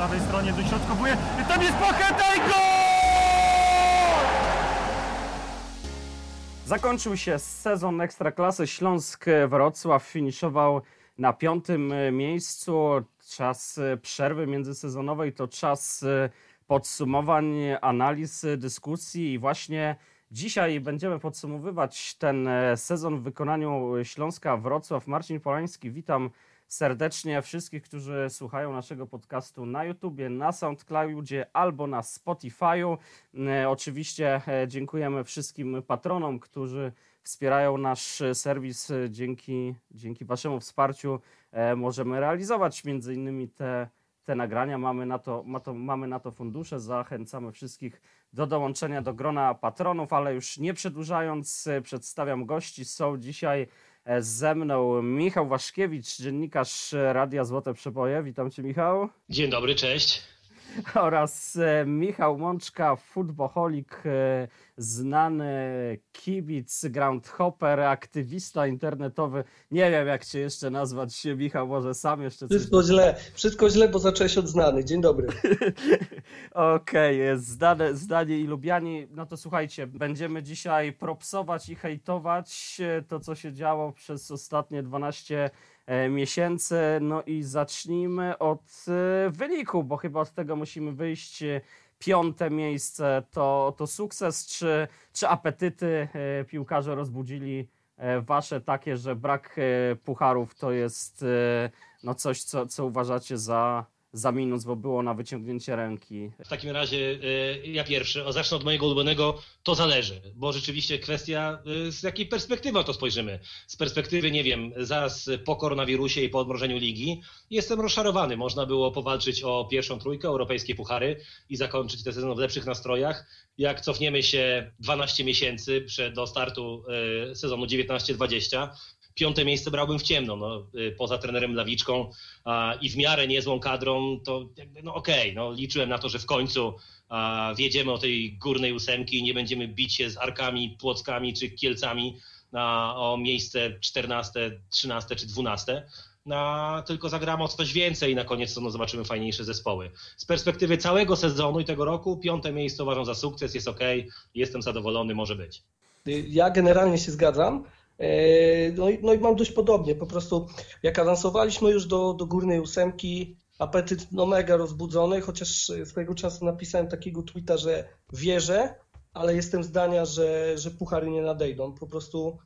prawej stronie, dośrodkowuje. I tam jest Pacheta i gol! Zakończył się sezon Ekstraklasy. Śląsk Wrocław finiszował na piątym miejscu. Czas przerwy międzysezonowej to czas podsumowań, analiz, dyskusji i właśnie dzisiaj będziemy podsumowywać ten sezon w wykonaniu Śląska Wrocław. Marcin Polański, witam serdecznie wszystkich, którzy słuchają naszego podcastu na YouTubie, na SoundCloudzie albo na Spotify'u. E, oczywiście e, dziękujemy wszystkim patronom, którzy wspierają nasz serwis. Dzięki, dzięki Waszemu wsparciu e, możemy realizować między innymi te, te nagrania. Mamy na, to, ma to, mamy na to fundusze. Zachęcamy wszystkich do dołączenia do grona patronów, ale już nie przedłużając, przedstawiam gości. Są dzisiaj E, ze mną Michał Waszkiewicz, dziennikarz Radia Złote Przeboje. Witam Cię, Michał. Dzień dobry, cześć. Oraz e, Michał Mączka, futboholik, e, znany kibic, groundhopper, aktywista internetowy. Nie wiem, jak Cię jeszcze nazwać, Michał, może sam jeszcze coś... Wszystko źle, wszystko źle, bo zacząłeś od znany. Dzień dobry. Okej, okay, zdane, zdanie i lubiani. No to słuchajcie, będziemy dzisiaj propsować i hejtować to, co się działo przez ostatnie 12 E, miesięcy. No i zacznijmy od e, wyniku, bo chyba od tego musimy wyjść. Piąte miejsce to, to sukces, czy, czy apetyty e, piłkarze rozbudzili wasze takie, że brak pucharów to jest no coś, co, co uważacie za, za minus, bo było na wyciągnięcie ręki. W takim razie e, ja pierwszy, zacznę od mojego ulubionego, to zależy, bo rzeczywiście kwestia, e, z jakiej perspektywy to spojrzymy. Z perspektywy, nie wiem, zaraz po koronawirusie i po odmrożeniu ligi, jestem rozczarowany. Można było powalczyć o pierwszą trójkę, europejskie puchary i zakończyć ten sezon w lepszych nastrojach. Jak cofniemy się 12 miesięcy przed, do startu e, sezonu 19-20, piąte miejsce brałbym w ciemno, no, y, poza trenerem Lawiczką a, i w miarę niezłą kadrą, to jakby, no okej, okay, no, liczyłem na to, że w końcu a, wjedziemy o tej górnej ósemki i nie będziemy bić się z Arkami, Płockami czy Kielcami na, o miejsce 14, 13 czy 12. Na, tylko zagramy o coś więcej i na koniec no, zobaczymy fajniejsze zespoły. Z perspektywy całego sezonu i tego roku, piąte miejsce uważam za sukces, jest ok, jestem zadowolony, może być. Ja generalnie się zgadzam. E, no i, no i mam dość podobnie, po prostu jak awansowaliśmy już do, do górnej ósemki, apetyt no mega rozbudzony, chociaż swojego czasu napisałem takiego tweeta, że wierzę, ale jestem zdania, że, że puchary nie nadejdą. Po prostu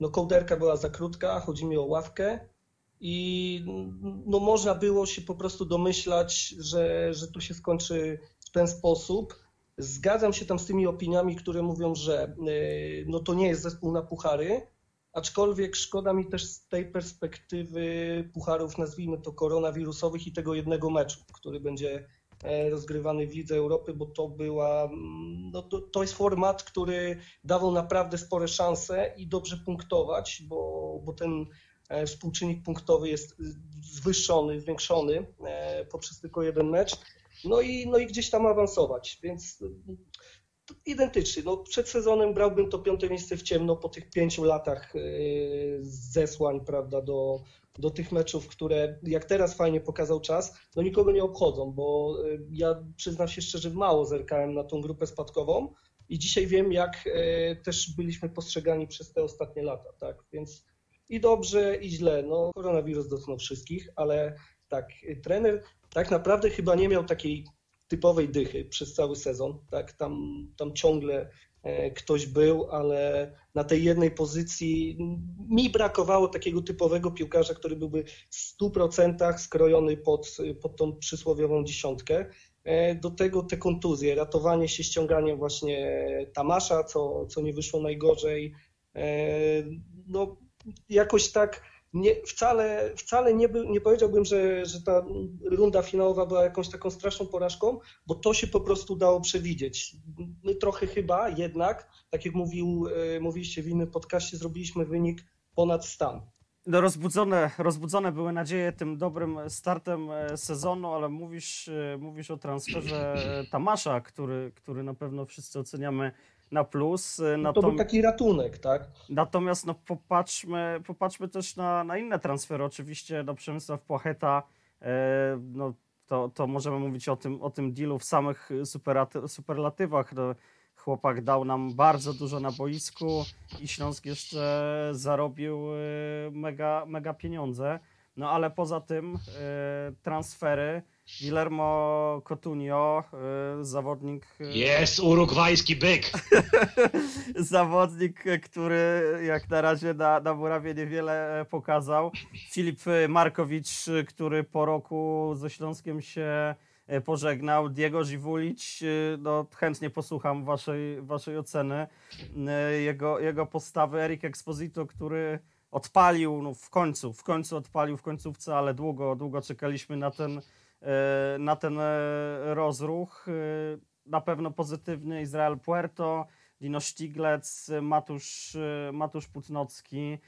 no kołderka była za krótka, chodzi mi o ławkę i no można było się po prostu domyślać, że, że to się skończy w ten sposób. Zgadzam się tam z tymi opiniami, które mówią, że e, no to nie jest zespół na puchary, aczkolwiek szkoda mi też z tej perspektywy pucharów, nazwijmy to koronawirusowych i tego jednego meczu, który będzie e, rozgrywany w Lidze Europy, bo to była, mm, no to, to jest format, który dawał naprawdę spore szanse i dobrze punktować, bo, bo ten e, współczynnik punktowy jest zwyższony, zwiększony e, poprzez tylko jeden mecz. No i, no i gdzieś tam awansować, więc identyczny. No, przed sezonem brałbym to piąte miejsce w ciemno po tych pięciu latach yy, zesłań, prawda, do, do tych meczów, które jak teraz fajnie pokazał czas, no nikogo nie obchodzą, bo yy, ja przyznam się szczerze, mało zerkałem na tą grupę spadkową i dzisiaj wiem, jak yy, też byliśmy postrzegani przez te ostatnie lata, tak, więc i dobrze, i źle. No, koronawirus dotknął wszystkich, ale tak, trener tak naprawdę chyba nie miał takiej typowej dychy przez cały sezon. Tak? Tam, tam ciągle e, ktoś był, ale na tej jednej pozycji mi brakowało takiego typowego piłkarza, który byłby w 100% skrojony pod, pod tą przysłowiową dziesiątkę. E, do tego te kontuzje, ratowanie się ściąganiem właśnie Tamasza, co, co nie wyszło najgorzej. E, no, jakoś tak nie, wcale, wcale nie, by, nie powiedziałbym, że, że ta runda finałowa była jakąś taką straszną porażką, bo to się po prostu dało przewidzieć. My trochę chyba jednak, tak jak mówił, e, mówiliście w innym podcaście, zrobiliśmy wynik ponad stan. No rozbudzone, rozbudzone były nadzieje tym dobrym startem e, sezonu, ale mówisz, e, mówisz o transferze Tamasza, który, który na pewno wszyscy oceniamy na plus. Y, no to był taki ratunek, tak? Natomiast no, popatrzmy, popatrzmy też na, na inne transfery. Oczywiście no, Przemysław Płacheta, e, no, to, to możemy mówić o tym, o tym dealu w samych superlatywach. No, chłopak dał nam bardzo dużo na boisku i Śląsk jeszcze zarobił y, mega, mega pieniądze. No ale poza tym y, transfery. Guillermo Coutinho, y, zawodnik. Jest urugwajski byk! zawodnik, który jak na razie na, na murawie niewiele e, pokazał. Filip Markowicz, który po roku ze Śląskiem się e, pożegnał. Diego Żiwulić, e, no chętnie posłucham waszej, waszej oceny. Jego, jego postawy. Erik Exposito, który odpalił, no w końcu, w końcu odpalił w końcówce, ale długo, długo czekaliśmy na ten, na ten rozruch. Na pewno pozytywny Izrael Puerto, Dino Stiglec, Matusz, Matusz Putnocki,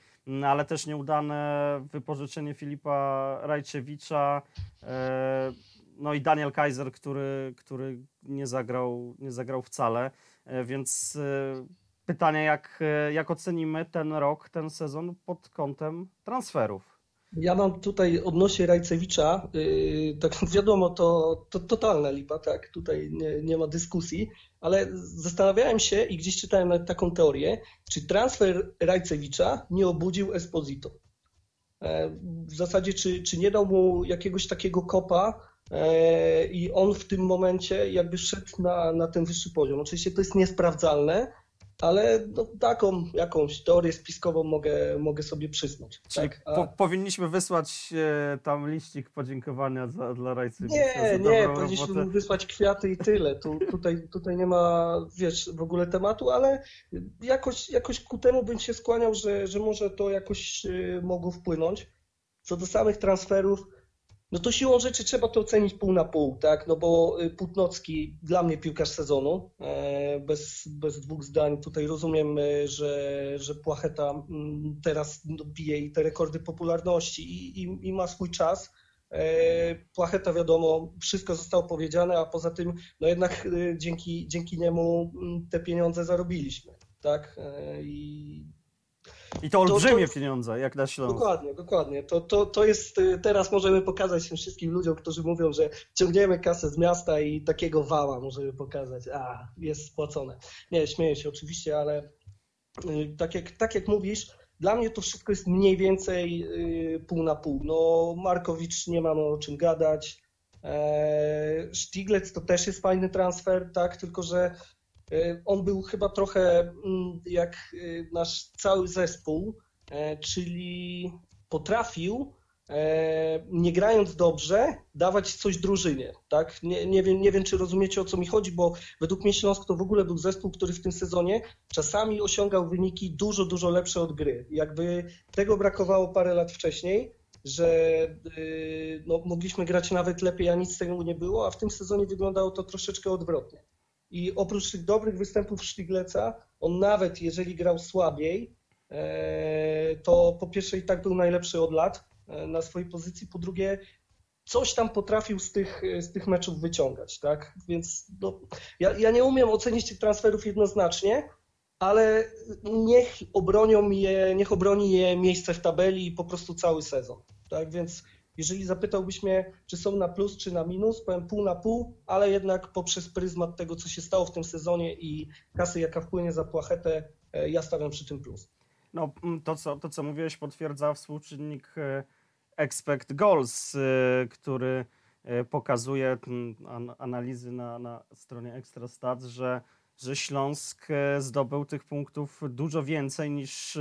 ale też nieudane wypożyczenie Filipa Rajczewicza, e, no i Daniel Kaiser, który, który nie, zagrał, nie zagrał wcale, e, więc e, pytanie, jak, jak ocenimy ten rok, ten sezon pod kątem transferów? Ja mam tutaj odnośnie Rajcewicza, yy, tak wiadomo, to, to totalna lipa, tak, tutaj nie, nie, ma dyskusji, ale zastanawiałem się i gdzieś czytałem nawet taką teorię, czy transfer Rajcewicza nie obudził Esposito. E, w zasadzie, czy, czy nie dał mu jakiegoś takiego kopa e, i on w tym momencie jakby szedł na, na ten wyższy poziom. Oczywiście to jest niesprawdzalne, ale no, taką jakąś teorię spiskową mogę, mogę sobie. Czyli tak? Po, powinniśmy wysłać e, tam liścik podziękowania za, dla Rajcy. Nie, nie, powinniśmy robotę. wysłać kwiaty i tyle. Tu, tutaj, tutaj nie ma, wiesz, w ogóle tematu, ale jakoś, jakoś ku temu bym się skłaniał, że, że może to jakoś e, mogło wpłynąć. Co do samych transferów, no to siłą rzeczy trzeba to ocenić pół na pół, tak? No bo y, Putnocki dla mnie piłkarz sezonu, e, bez, bez dwóch zdań. Tutaj rozumiem, y, że, że Płacheta mm, teraz bije te rekordy popularności i, i, i ma swój czas. E, Płacheta wiadomo, wszystko zostało powiedziane, a poza tym no jednak dzięki, dzięki niemu mm, te pieniądze zarobiliśmy, tak? E, I i to olbrzymie to, to, pieniądze, jak na Śląsk. Dokładnie, dokładnie. To, to, to jest, y, teraz możemy pokazać tym wszystkim ludziom, którzy mówią, że ciągniemy kasę z miasta i takiego wała możemy pokazać. A, jest spłacone. Nie, śmieję się oczywiście, ale y, tak jak, tak jak mówisz, dla mnie to wszystko jest mniej więcej y, pół na pół. No, Markowicz nie mamy o czym gadać. E, Stiglec to też jest fajny transfer, tak, tylko że on był chyba trochę mm, jak e, nasz cały zespół, e, czyli potrafił, nie grając dobrze, dawać coś drużynie. Tak? Nie, nie, wiem, nie wiem, czy rozumiecie o co mi chodzi, bo według mnie Śląsk to w ogóle był zespół, który w tym sezonie czasami osiągał wyniki dużo, dużo lepsze od gry. Jakby tego brakowało parę lat wcześniej, że no, mogliśmy grać nawet lepiej, a nic z tego nie było, a w tym sezonie wyglądało to troszeczkę odwrotnie. I oprócz tych dobrych występów Sztigleca, on nawet jeżeli grał słabiej, e, to po pierwsze i tak był najlepszy od lat e, na swojej pozycji, po drugie coś tam potrafił z tych, z tych meczów wyciągać, tak? Więc no, ja, ja nie umiem ocenić tych transferów jednoznacznie, ale niech obronią je, niech obroni je miejsce w tabeli i po prostu cały sezon, tak? Więc jeżeli zapytałbyś mnie, czy są na plus, czy na minus, powiem pół na pół, ale jednak poprzez pryzmat tego, co się stało w tym sezonie i kasy, jaka wpłynie za płachetę, e, ja stawiam przy tym plus. No, mm, to co, to, co mówiłeś, potwierdza współczynnik e, expect goals, e, który pokazuje mm, analizy na, na stronie Extrastat, że, że Śląsk zdobył tych punktów dużo więcej niż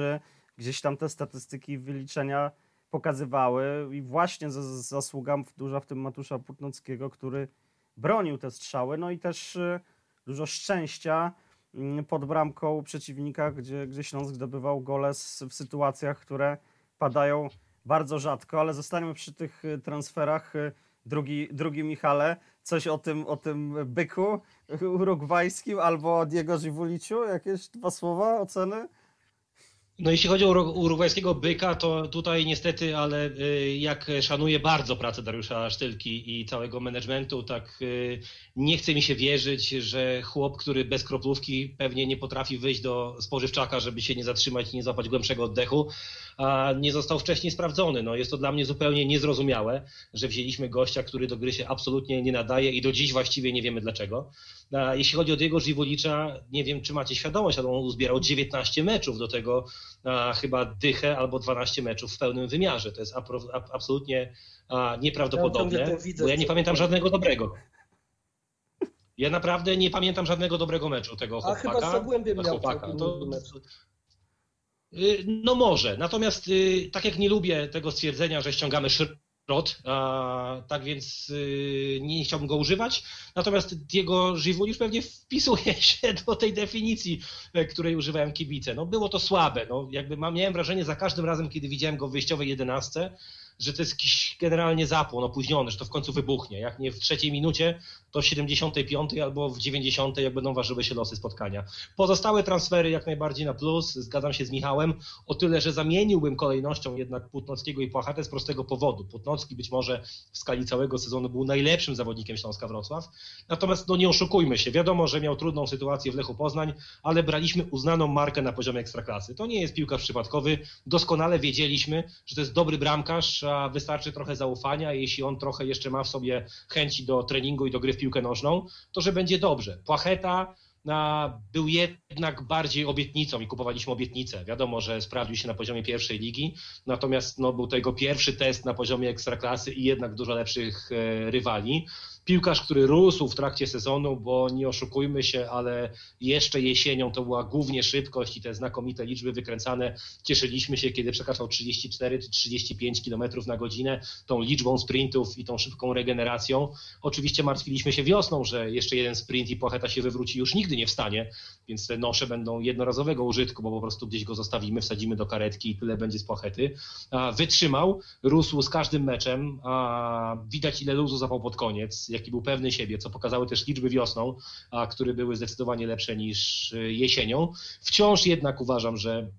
gdzieś tam te statystyki wyliczenia pokazywały i właśnie zasługa duża w tym Matusza Putnockiego, który bronił te strzały, no i też y, dużo szczęścia mm, pod bramką przeciwnika, gdzie, gdzie Śląsk zdobywał gole w sytuacjach, które padają bardzo rzadko, ale zostaniemy przy tych y, transferach. Y, drugi, drugi Michale, coś o tym, o tym byku urugwajskim albo o Diego Żywuliciu? Jakieś dwa słowa, oceny? No jeśli chodzi o urugwajskiego byka, to tutaj niestety, ale y, jak szanuję bardzo pracę Dariusza Sztylki i całego managementu, tak y, nie chce mi się wierzyć, że chłop, który bez kroplówki pewnie nie potrafi wyjść do spożywczaka, żeby się nie zatrzymać i nie złapać głębszego oddechu, a nie został wcześniej sprawdzony. No, jest to dla mnie zupełnie niezrozumiałe, że wzięliśmy gościa, który do gry się absolutnie nie nadaje i do dziś właściwie nie wiemy dlaczego. A jeśli chodzi o Diego Żywulicza, nie wiem, czy macie świadomość, ale on uzbierał 19 meczów, do tego a, chyba dychę albo 12 meczów w pełnym wymiarze. To jest a, absolutnie a, nieprawdopodobne, bo ja nie pamiętam żadnego dobrego. Ja naprawdę nie pamiętam żadnego dobrego meczu tego A chłopaka. chyba z Zagłębiem miał chłopaka. To, No może, natomiast y, tak jak nie lubię tego stwierdzenia, że ściągamy szrot, a, tak więc y, nie chciałbym go używać, natomiast Diego Żywulisz pewnie wpisuje się do tej definicji, e, której używają kibice. No było to słabe, no jakby miałem wrażenie za każdym razem, kiedy widziałem go w wyjściowej jedenastce, że to jest jakiś generalnie zapłon opóźniony, że to w końcu wybuchnie. Jak nie w trzeciej minucie, to w 75 albo w 90, jak będą ważyły się losy spotkania. Pozostałe transfery jak najbardziej na plus, zgadzam się z Michałem, o tyle, że zamieniłbym kolejnością jednak Płótnockiego i Płachatę z prostego powodu. Płótnocki być może w skali całego sezonu był najlepszym zawodnikiem Śląska Wrocław, natomiast no nie oszukujmy się, wiadomo, że miał trudną sytuację w Lechu Poznań, ale braliśmy uznaną markę na poziomie ekstraklasy. To nie jest piłkarz przypadkowy, doskonale wiedzieliśmy, że to jest dobry bramkarz, wystarczy trochę zaufania, jeśli on trochę jeszcze ma w sobie chęci do treningu i do gry w piłkę nożną, to że będzie dobrze. Płacheta a, był jednak bardziej obietnicą i kupowaliśmy obietnicę. Wiadomo, że sprawdził się na poziomie pierwszej ligi, natomiast no, był to jego pierwszy test na poziomie ekstraklasy i jednak dużo lepszych e, rywali. Piłkarz, który rósł w trakcie sezonu, bo nie oszukujmy się, ale jeszcze jesienią to była głównie szybkość i te znakomite liczby wykręcane. Cieszyliśmy się, kiedy przekraczał 34 czy 35 km na godzinę tą liczbą sprintów i tą szybką regeneracją. Oczywiście martwiliśmy się wiosną, że jeszcze jeden sprint i Płacheta się wywróci już nigdy nie wstanie, więc te nosze będą jednorazowego użytku, bo po prostu gdzieś go zostawimy, wsadzimy do karetki i tyle będzie z Płachety. Wytrzymał, rósł z każdym meczem, widać ile luzu zapał pod koniec, jaki był pewny siebie, co pokazały też liczby wiosną, a, które były zdecydowanie lepsze niż y, jesienią. Wciąż jednak uważam, że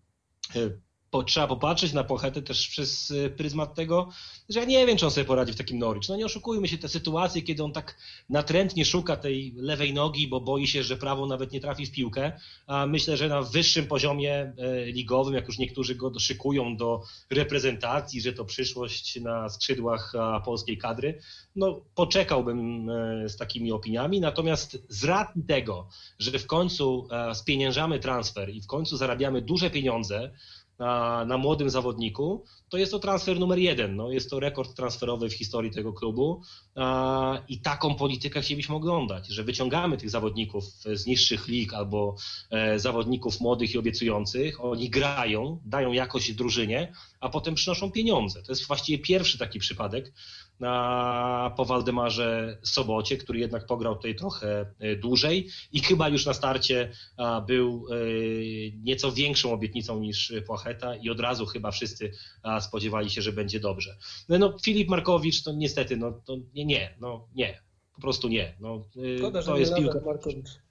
y, po, trzeba popatrzeć na Pochetę też przez y, pryzmat tego, że ja nie wiem, czy on sobie poradzi w takim Norwich. No nie oszukujmy się, te sytuacje, kiedy on tak natrętnie szuka tej lewej nogi, bo boi się, że prawą nawet nie trafi w piłkę, a myślę, że na wyższym poziomie e, ligowym, jak już niektórzy go szykują do reprezentacji, że to przyszłość na skrzydłach polskiej kadry, no poczekałbym e, z takimi opiniami, natomiast z racji tego, że w końcu e, spieniężamy transfer i w końcu zarabiamy duże pieniądze, na, na młodym zawodniku, to jest to transfer numer jeden. No, jest to rekord transferowy w historii tego klubu a, i taką politykę chcielibyśmy oglądać, że wyciągamy tych zawodników z niższych lig albo e, zawodników młodych i obiecujących, oni grają, dają jakość drużynie, a potem przynoszą pieniądze. To jest właściwie pierwszy taki przypadek na, po Waldemarze Sobocie, który jednak pograł tutaj trochę e, dłużej i chyba już na starcie był e, nieco większą obietnicą niż Płacheta i od razu chyba wszyscy spodziewali się, że będzie dobrze. No, no Filip Markowicz to niestety, no to nie, nie, no nie, po prostu nie. No, Szkoda, że to jest piłka. Markowicz.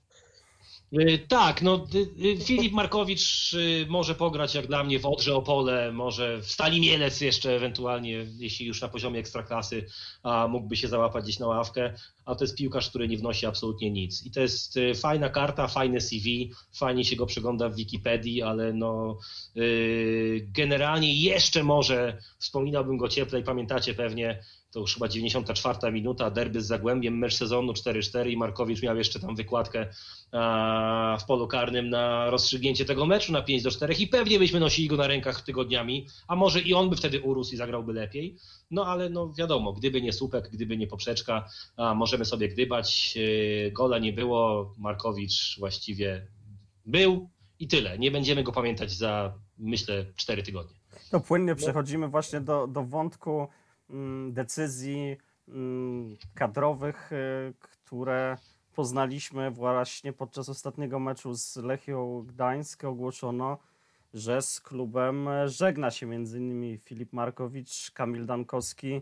Y, Tak, no y, y, Filip Markowicz może pograć jak dla mnie w Odrze Opole, może w Stali Mielec jeszcze ewentualnie, jeśli już na poziomie ekstraklasy a mógłby się załapać gdzieś na ławkę, a to jest piłkarz, który nie wnosi absolutnie nic. I to jest fajna karta, fajne CV, fajnie się go przegląda w Wikipedii, ale no generalnie jeszcze może wspominałbym go cieplej, pamiętacie pewnie, to już chyba 94 minuta, derby z Zagłębiem, mecz sezonu 4-4 i Markowicz miał jeszcze tam wykładkę w polu karnym na rozstrzygnięcie tego meczu na 5 do 4 i pewnie byśmy nosili go na rękach tygodniami, a może i on by wtedy urósł i zagrałby lepiej. No ale no wiadomo, gdyby nie słupek, gdyby nie poprzeczka, a możemy sobie gdybać. Yy, Gola nie było, Markowicz właściwie był i tyle. Nie będziemy go pamiętać za myślę 4 tygodnie. To płynnie przechodzimy właśnie do, do wątku decyzji mm, kadrowych, y, które poznaliśmy właśnie podczas ostatniego meczu z Lechią Gdańsk. Ogłoszono, że z klubem żegna się m.in. Filip Markowicz, Kamil Dankowski,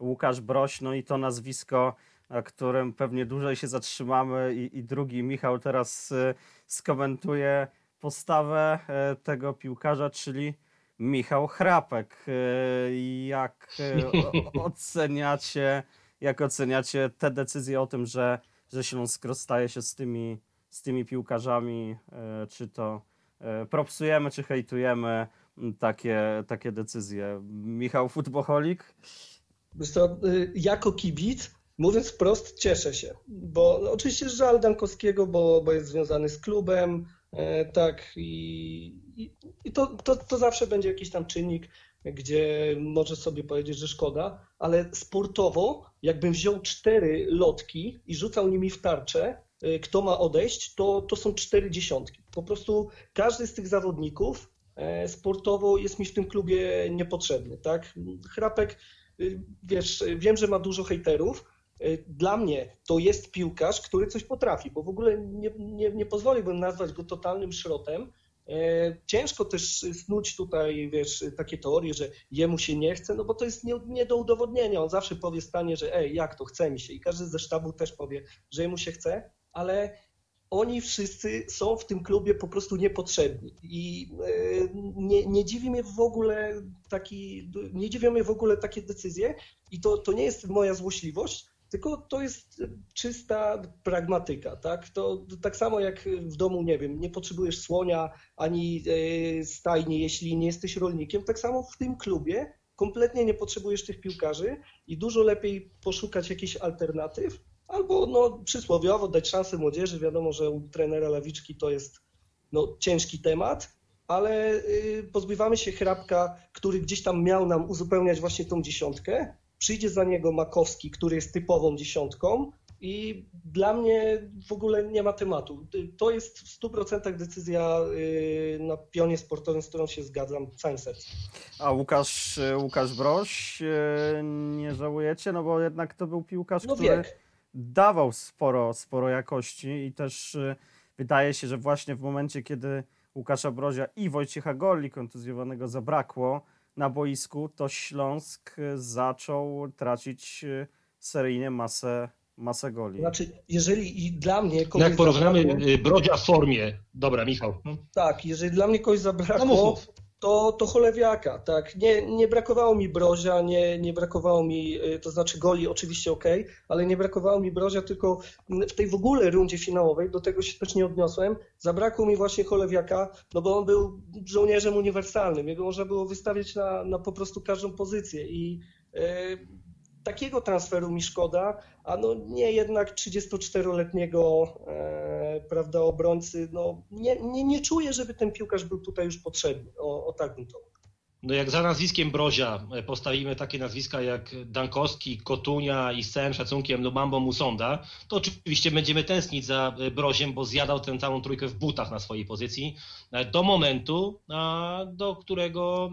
Łukasz Broś, no i to nazwisko, na którym pewnie dłużej się zatrzymamy i, i drugi Michał teraz y, skomentuje postawę e, tego piłkarza, czyli Michał Chrapek. E, Jak o- oceniacie, jak oceniacie te decyzje o tym, że, że Śląsk rozstaje się z tymi, z tymi piłkarzami? E, Czy to propsujemy, czy hejtujemy? takie, takie decyzje. Michał Futboholik? Y, jako kibic, mówiąc wprost, cieszę się, bo oczywiście żal Dankowskiego, bo, bo jest związany z klubem, tak, i, i, to, to, to zawsze będzie jakiś tam czynnik, gdzie może sobie powiedzieć, że szkoda, ale sportowo, jakbym wziął cztery lotki i rzucał nimi w tarczę, y, kto ma odejść, to, to są cztery dziesiątki. Po prostu każdy z tych zawodników e, sportowo jest mi w tym klubie niepotrzebny, tak? Chrapek wiesz, wiem, że ma dużo hejterów. Y, Dla mnie to jest piłkarz, który coś potrafi, bo w ogóle nie, nie, nie pozwoliłbym nazwać go totalnym szrotem. E, Ciężko też snuć tutaj, wiesz, takie teorie, że jemu się nie chce, no bo to jest nie, nie do udowodnienia. On zawsze powie stanie, że ej, jak to, chce mi się. I każdy ze sztabu też powie, że jemu się chce, ale oni wszyscy są w tym klubie po prostu niepotrzebni. I e, nie, nie dziwi mnie w ogóle taki, nie dziwią mnie w ogóle takie decyzje i to, to nie jest moja złośliwość, tylko to jest czysta pragmatyka, tak? To tak samo jak w domu, nie wiem, nie potrzebujesz słonia ani e, stajni, jeśli nie jesteś rolnikiem, tak samo w tym klubie kompletnie nie potrzebujesz tych piłkarzy i dużo lepiej poszukać jakichś alternatyw, albo no, przysłowiowo dać szansę młodzieży. Wiadomo, że u trenera Lawiczki to jest no, ciężki temat, ale y, pozbywamy się Hrabka, który gdzieś tam miał nam uzupełniać właśnie tą dziesiątkę. Przyjdzie za niego Makowski, który jest typową dziesiątką i dla mnie w ogóle nie ma tematu. Y, To jest w 100% decyzja y, na pionie sportowym, z którą się zgadzam całym sercem. A Łukasz, Łukasz Broś e, nie żałujecie? No bo jednak to był piłkarz, No który wiek. dawał sporo, sporo jakości i też wydaje się, że właśnie w momencie, kiedy Łukasza Brozia i Wojciecha Golli kontuzjowanego zabrakło na boisku, to Śląsk e, zaczął tracić e, seryjnie masę, masę goli. Znaczy, jeżeli i dla mnie No kogoś jak porównamy zabrakło- y, Brodzia w formie. Dobra, Michał. Tak, jeżeli dla mnie kogoś No zabrakło, mów. To, to cholewiaka, tak. Nie, nie brakowało mi Brozia, nie, nie brakowało mi, y, to znaczy goli oczywiście ok, ale nie brakowało mi Brozia, tylko w tej w ogóle rundzie finałowej, do tego się też nie odniosłem, zabrakło mi właśnie cholewiaka, no bo on był żołnierzem uniwersalnym, jego można było wystawiać na, na po prostu każdą pozycję i y, takiego transferu mi szkoda, a no nie jednak 34-letniego e, prawda, obrońcy, no nie, nie, nie czuję, żeby ten piłkarz był tutaj już potrzebny, o, o tak bym to No jak za nazwiskiem Brozia e, postawimy takie nazwiska jak Dankowski, Kotunia i z całym szacunkiem do Mambo Musonda, to oczywiście będziemy tęsknić za e, Broziem, bo zjadał tę całą trójkę w butach na swojej pozycji e, do momentu, do którego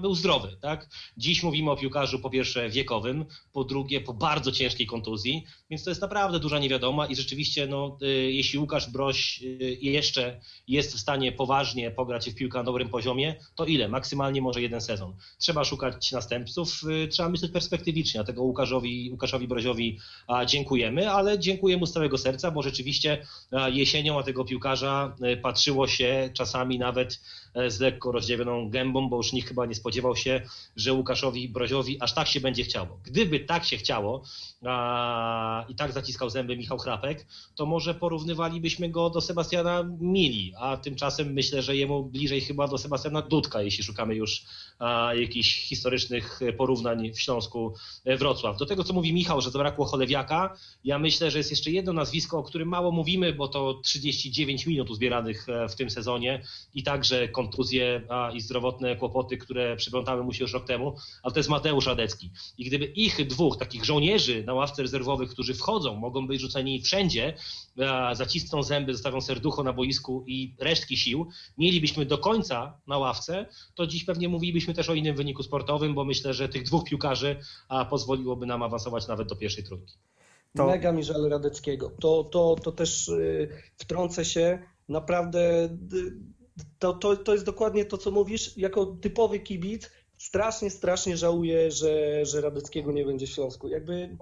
był zdrowy. Tak? Dziś mówimy o piłkarzu po pierwsze wiekowym, po drugie po bardzo ciężkiej kontuzji, więc to jest naprawdę duża niewiadoma i rzeczywiście no, jeśli Łukasz Broś jeszcze jest w stanie poważnie pograć w piłkę na dobrym poziomie, to ile? Maksymalnie może jeden sezon. Trzeba szukać następców, y, trzeba myśleć perspektywicznie, dlatego Łukaszowi, Łukaszowi Broziowi dziękujemy, ale dziękuję mu z całego serca, bo rzeczywiście jesienią na tego piłkarza y, patrzyło się czasami nawet z lekko rozdziawioną gębą, bo już nikt chyba nie spodziewał się, że Łukaszowi Broziowi aż tak się będzie chciało. Gdyby tak się chciało a, i tak zaciskał zęby Michał Chrapek, to może porównywalibyśmy go do Sebastiana Mili, a tymczasem myślę, że jemu bliżej chyba do Sebastiana Dudka, jeśli szukamy już a, jakichś historycznych porównań w Śląsku e, Wrocław. Do tego, co mówi Michał, że zabrakło Cholewiaka, ja myślę, że jest jeszcze jedno nazwisko, o którym mało mówimy, bo to 39 minut uzbieranych e, w tym sezonie i także kontuzje a, i zdrowotne kłopoty, które przyplątały mu się już rok temu, ale to jest Mateusz Radecki. I gdyby ich dwóch, takich żołnierzy na ławce rezerwowych, którzy wchodzą, mogą być rzuceni wszędzie, a, zacisną zęby, zostawią serducho na boisku i resztki sił, mielibyśmy do końca na ławce, to dziś pewnie mówilibyśmy też o innym wyniku sportowym, bo myślę, że tych dwóch piłkarzy a, pozwoliłoby nam awansować nawet do pierwszej trójki. To- Mega mi żal Radeckiego. To, to, to też y, wtrącę się. Naprawdę y, to, to, to jest dokładnie to, co mówisz. Jako typowy kibic strasznie, strasznie żałuję, że, że Radeckiego nie będzie w Śląsku. Jakby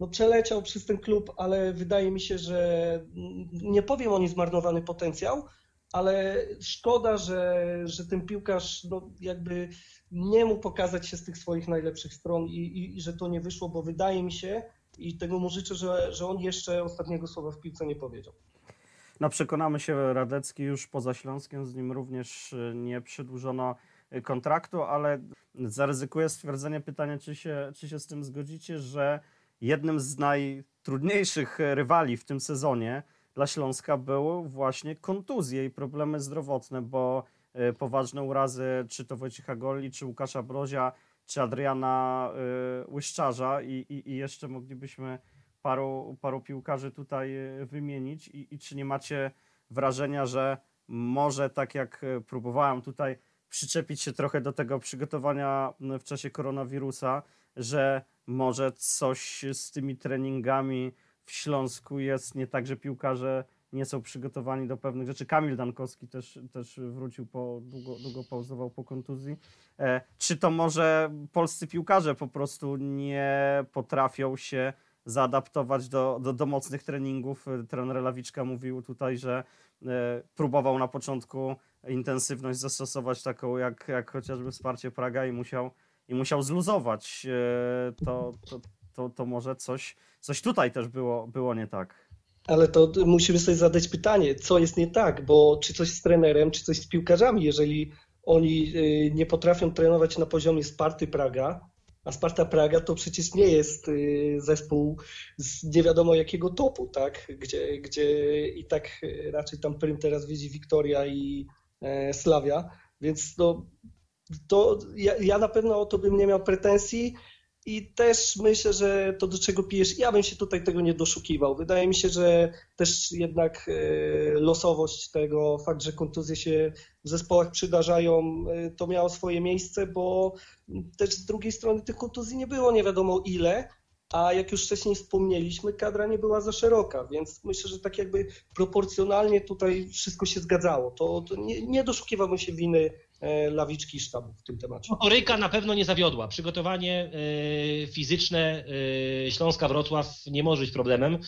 no, przeleciał przez ten klub, ale wydaje mi się, że nie powiem o nim zmarnowany potencjał, ale szkoda, że, że ten piłkarz no, jakby nie mógł pokazać się z tych swoich najlepszych stron i, i, i że to nie wyszło, bo wydaje mi się, i tego mu życzę, że, że on jeszcze ostatniego słowa w piłce nie powiedział. No przekonamy się, Radecki już poza Śląskiem, z nim również y, nie przedłużono kontraktu, ale zaryzykuję stwierdzenie pytania, czy się, czy się z tym zgodzicie, że jednym z najtrudniejszych rywali w tym sezonie dla Śląska były właśnie kontuzje i problemy zdrowotne, bo poważne urazy, czy to Wojciecha Golli, czy Łukasza Brozia, czy Adriana Łyszczarza i, i, i jeszcze moglibyśmy paru, paru piłkarzy tutaj y, wymienić I, i czy nie macie wrażenia, że może tak jak y, próbowałem tutaj przyczepić się trochę do tego przygotowania w czasie koronawirusa, że może coś z tymi treningami w Śląsku jest nie tak, że piłkarze nie są przygotowani do pewnych rzeczy. Kamil Dankowski też, też wrócił po, długo, długo pauzował po kontuzji. E, czy to może polscy piłkarze po prostu nie potrafią się zaadaptować do, do, do mocnych treningów? Trener Lawiczka mówił tutaj, że e, próbował na początku intensywność zastosować taką jak, jak chociażby wsparcie Praga i musiał, i musiał zluzować. E, to, to, to, to może coś, coś tutaj też było, było nie tak. Ale to musimy sobie zadać pytanie, co jest nie tak, bo czy coś z trenerem, czy coś z piłkarzami, jeżeli oni y, nie potrafią trenować na poziomie Sparty Praga, a Sparta Praga to przecież nie jest y, zespół z nie wiadomo jakiego topu, tak? Gdzie, gdzie i tak raczej tam prym teraz wiedzie Wiktoria i e, Slavia, więc no, to ja, ja na pewno o to bym nie miał pretensji. I też myślę, że to do czego pijesz, ja bym się tutaj tego nie doszukiwał. Wydaje mi się, że też jednak e, losowość tego, fakt, że kontuzje się w zespołach przydarzają, e, to miało swoje miejsce, bo też z drugiej strony tych kontuzji nie było nie wiadomo ile, a jak już wcześniej wspomnieliśmy, kadra nie była za szeroka, więc myślę, że tak jakby proporcjonalnie tutaj wszystko się zgadzało. To, to nie, nie doszukiwałbym się winy lawiczki i sztabu w tym temacie. Motoryka na pewno nie zawiodła. Przygotowanie y, fizyczne y, Śląska Wrocław nie może być problemem,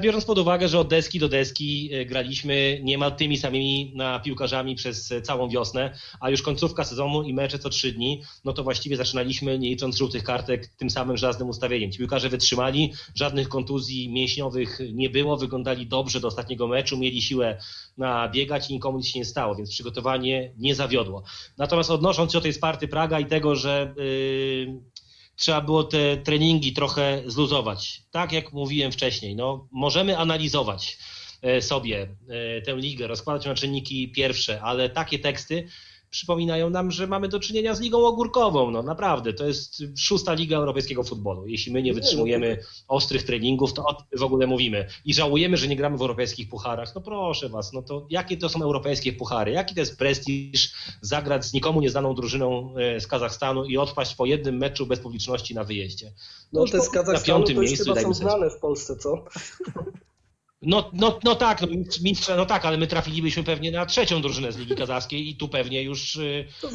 biorąc pod uwagę, że od deski do deski graliśmy niemal tymi samymi na piłkarzami przez całą wiosnę, a już końcówka sezonu i mecze co trzy dni, no to właściwie zaczynaliśmy, nie licząc żółtych kartek, tym samym żelaznym ustawieniem. Ci piłkarze wytrzymali, żadnych kontuzji mięśniowych nie było, wyglądali dobrze do ostatniego meczu, mieli siłę na biegać i nikomu nic się nie stało, więc przygotowanie nie zawiodło. Natomiast odnosząc się do tej Sparty Praga i tego, że yy, trzeba było te treningi trochę zluzować. Tak jak mówiłem wcześniej, no, możemy analizować sobie tę ligę, rozkładać na czynniki pierwsze, ale takie teksty przypominają nam, że mamy do czynienia z ligą ogórkową. No naprawdę, to jest szósta liga europejskiego futbolu. Jeśli my nie wytrzymujemy ostrych treningów, to o tym w ogóle mówimy. I żałujemy, że nie gramy w europejskich pucharach. No proszę was, no to jakie to są europejskie puchary? Jaki to jest prestiż zagrać z nikomu nieznaną drużyną z Kazachstanu i odpaść po jednym meczu bez publiczności na wyjeździe? No, no te z Kazachstanu to już chyba są znane w Polsce, co? No, no, no tak, no, mistrza, no tak, ale my trafilibyśmy pewnie na trzecią drużynę z Ligi Kazachskiej i tu pewnie już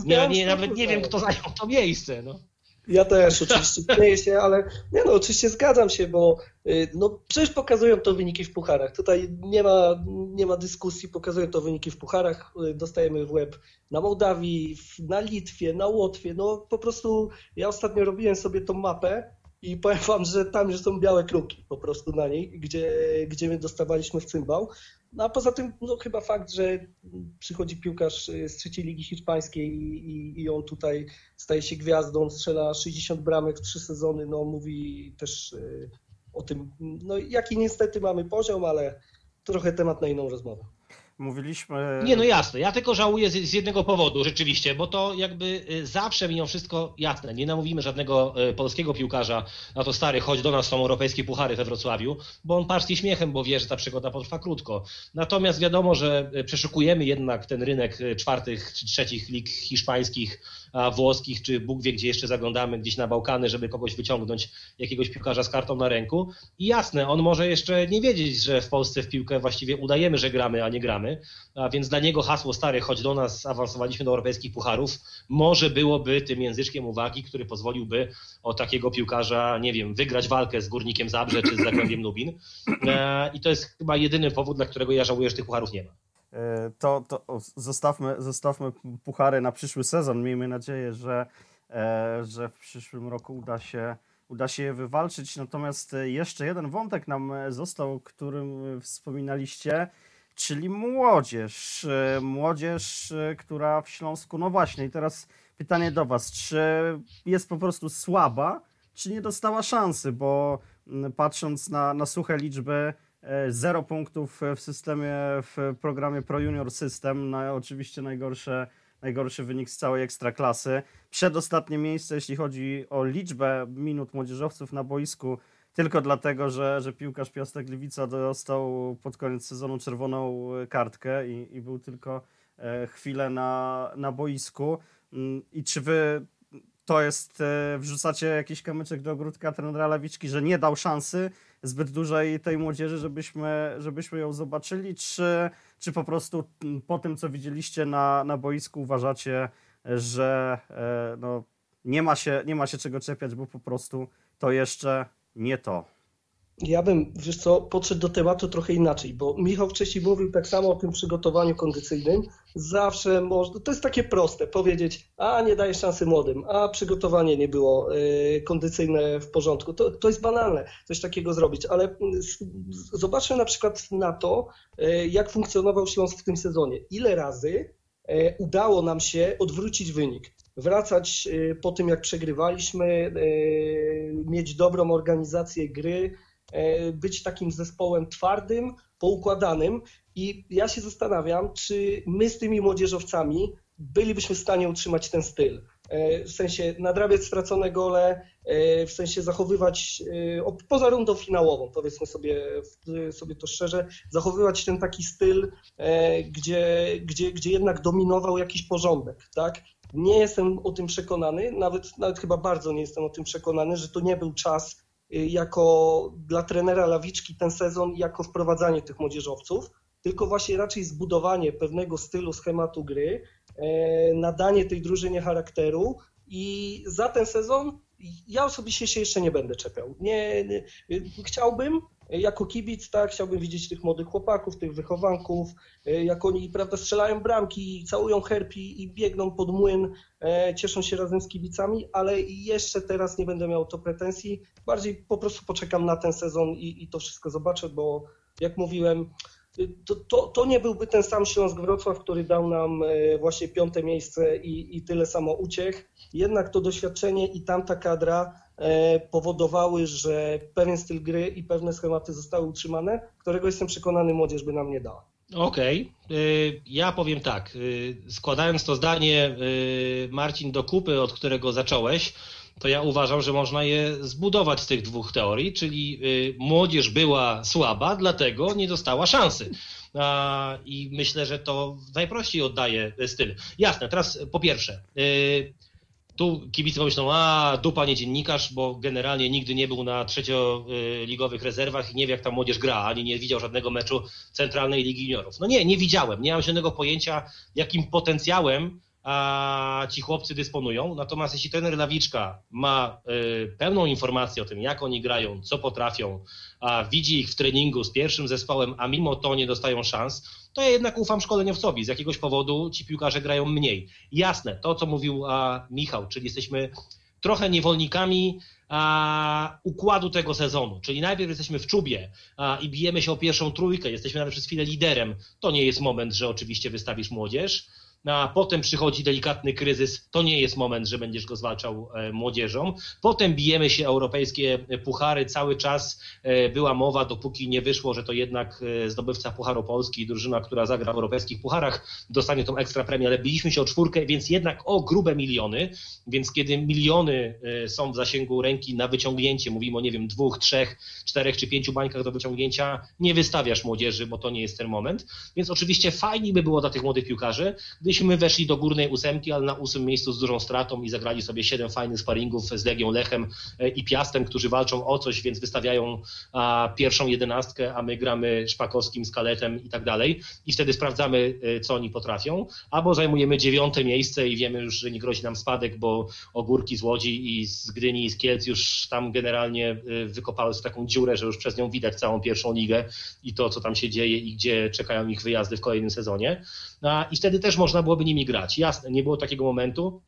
nie, nie, nawet nie wiem, kto zajął to miejsce. No. Ja też oczywiście śmieję się, ale nie no, oczywiście zgadzam się, bo no, przecież pokazują to wyniki w pucharach. Tutaj nie ma, nie ma dyskusji, pokazują to wyniki w pucharach. Dostajemy w łeb na Mołdawii, na Litwie, na Łotwie. No po prostu ja ostatnio robiłem sobie tą mapę i powiem wam, że tam już są białe kruki po prostu na niej, gdzie, gdzie my dostawaliśmy w cymbał. No a poza tym no, chyba fakt, że przychodzi piłkarz z trzeciej ligi hiszpańskiej i, i, i on tutaj staje się gwiazdą, strzela 60 bramek w trzy sezony, no mówi też o tym, no jaki niestety mamy poziom, ale trochę temat na inną rozmowę. Mówiliśmy. Nie, no jasne. Ja tylko żałuję z, z, jednego powodu, rzeczywiście, bo to jakby zawsze mimo wszystko jasne. Nie namówimy żadnego polskiego piłkarza na to stary, chodź do nas są europejskie puchary we Wrocławiu, bo on parski śmiechem, bo wie, że ta przygoda potrwa krótko. Natomiast wiadomo, że przeszukujemy jednak ten rynek czwartych czy trzecich lig hiszpańskich, włoskich, czy Bóg wie, gdzie jeszcze zaglądamy, gdzieś na Bałkany, żeby kogoś wyciągnąć, jakiegoś piłkarza z kartą na ręku. I jasne, on może jeszcze nie wiedzieć, że w Polsce w piłkę właściwie udajemy, że gramy, a nie gramy. A więc dla niego hasło stare, choć do nas awansowaliśmy do europejskich pucharów, może byłoby tym języczkiem uwagi, który pozwoliłby o takiego piłkarza, nie wiem, wygrać walkę z Górnikiem Zabrze czy z Zagłębiem Lubin. I to jest chyba jedyny powód, dla którego ja żałuję, że tych pucharów nie ma. To, to zostawmy, zostawmy puchary na przyszły sezon. Miejmy nadzieję, że, że w przyszłym roku uda się, uda się je wywalczyć. Natomiast jeszcze jeden wątek nam został, o którym wspominaliście czyli młodzież. Młodzież, która w Śląsku, no właśnie, i teraz pytanie do Was, czy jest po prostu słaba, czy nie dostała szansy, bo patrząc na, na suche liczby, e, zero punktów w systemie, w programie Pro Junior System, no, oczywiście najgorsze, najgorszy wynik z całej ekstraklasy. Przedostatnie miejsce, jeśli chodzi o liczbę minut młodzieżowców na boisku, tylko dlatego, że, że piłkarz Piastek Gliwica dostał pod koniec sezonu czerwoną kartkę i, i był tylko e, chwilę na, na boisku. Mm, I czy wy to jest, e, wrzucacie jakiś kamyczek do ogródka trenera Lawiczki, że nie dał szansy zbyt dużej tej młodzieży, żebyśmy, żebyśmy ją zobaczyli, czy, czy po prostu po tym, co widzieliście na, na boisku uważacie, że e, no, nie, ma się, nie ma się czego czepiać, bo po prostu to jeszcze nie to. Ja bym, wiesz co, podszedł do tematu trochę inaczej, bo Michał wcześniej mówił tak samo o tym przygotowaniu kondycyjnym. Zawsze można, to jest takie proste, powiedzieć, a nie dajesz szansy młodym, a przygotowanie nie było y, kondycyjne w porządku. To, to jest banalne, coś takiego zrobić, ale mm, zobaczmy na przykład na to, y, jak funkcjonował Śląsk w tym sezonie. Ile razy y, udało nam się odwrócić wynik wracać po tym, jak przegrywaliśmy, mieć dobrą organizację gry, być takim zespołem twardym, poukładanym i ja się zastanawiam, czy my z tymi młodzieżowcami bylibyśmy w stanie utrzymać ten styl. E, w sensie nadrabiać stracone gole, e, w sensie zachowywać, poza rundą finałową, powiedzmy sobie, sobie to szczerze, zachowywać ten taki styl, gdzie, gdzie, gdzie jednak dominował jakiś porządek, tak? Nie jestem o tym przekonany, nawet, nawet chyba bardzo nie jestem o tym przekonany, że to nie był czas jako dla trenera Lawiczki ten sezon jako wprowadzanie tych młodzieżowców, tylko właśnie raczej zbudowanie pewnego stylu, schematu gry, e, nadanie tej drużynie charakteru i za ten sezon ja osobiście się jeszcze nie będę czepiał. Nie, nie, chciałbym, jako kibic, tak, chciałbym widzieć tych młodych chłopaków, tych wychowanków, e, jak oni, prawda, strzelają bramki, całują herpi i biegną pod młyn, e, cieszą się razem z kibicami, ale jeszcze teraz nie będę miał to pretensji. Bardziej po prostu poczekam na ten sezon i, i to wszystko zobaczę, bo jak mówiłem, to, to, to, nie byłby ten sam Śląsk Wrocław, który dał nam e, właśnie piąte miejsce i, i tyle samo uciech. Jednak to doświadczenie i tamta kadra e, powodowały, że pewien styl gry i pewne schematy zostały utrzymane, którego jestem przekonany młodzież by nam nie dała. Okej, okay. ja powiem tak. Składając to zdanie, Marcin, do kupy, od którego zacząłeś, to ja uważam, że można je zbudować z tych dwóch teorii, czyli młodzież była słaba, dlatego nie dostała szansy. I myślę, że to najprościej oddaje styl. Jasne, teraz po pierwsze, tu kibice pomyślą, a dupa nie dziennikarz, bo generalnie nigdy nie był na trzecioligowych rezerwach i nie wie jak ta młodzież gra, ani nie widział żadnego meczu Centralnej Ligi Juniorów. No nie, nie widziałem, nie mam żadnego pojęcia jakim potencjałem a ci chłopcy dysponują. Natomiast jeśli trener Lawiczka ma y, pełną informację o tym, jak oni grają, co potrafią, a widzi ich w treningu z pierwszym zespołem, a mimo to nie dostają szans, to ja jednak ufam szkoleniowcowi. Z jakiegoś powodu ci piłkarze grają mniej. Jasne, to co mówił a, Michał, czyli jesteśmy trochę niewolnikami a, układu tego sezonu. Czyli najpierw jesteśmy w czubie a, i bijemy się o pierwszą trójkę, jesteśmy nawet przez chwilę liderem. To nie jest moment, że oczywiście wystawisz młodzież a potem przychodzi delikatny kryzys, to nie jest moment, że będziesz go zwalczał e, młodzieżą. Potem bijemy się europejskie puchary, cały czas e, była mowa, dopóki nie wyszło, że to jednak e, zdobywca Pucharu Polski, drużyna, która zagra w europejskich pucharach, dostanie tą ekstra premię, ale biliśmy się o czwórkę, więc jednak o grube miliony, więc kiedy miliony są w zasięgu ręki na wyciągnięcie, mówimy o nie wiem, dwóch, trzech, czterech czy pięciu bańkach do wyciągnięcia, nie wystawiasz młodzieży, bo to nie jest ten moment. Więc oczywiście fajnie by było dla tych młodych piłkarzy, gdy Gdybyśmy weszli do górnej ósemki, ale na ósmym miejscu z dużą stratą i zagrali sobie siedem fajnych sparingów z Legią Lechem e, i Piastem, którzy walczą o coś, więc wystawiają pierwszą jedenastkę, a my gramy Szpakowskim, Skaletem i tak dalej. I wtedy sprawdzamy, e, co oni potrafią. Albo zajmujemy dziewiąte miejsce i wiemy już, że nie grozi nam spadek, bo ogórki z Łodzi i z Gdyni i z Kielc już tam generalnie e, wykopały sobie taką dziurę, że już przez nią widać całą pierwszą ligę i to, co tam się dzieje i gdzie czekają ich wyjazdy w kolejnym sezonie. I wtedy też można byłoby nimi grać. Jasne, nie było takiego momentu,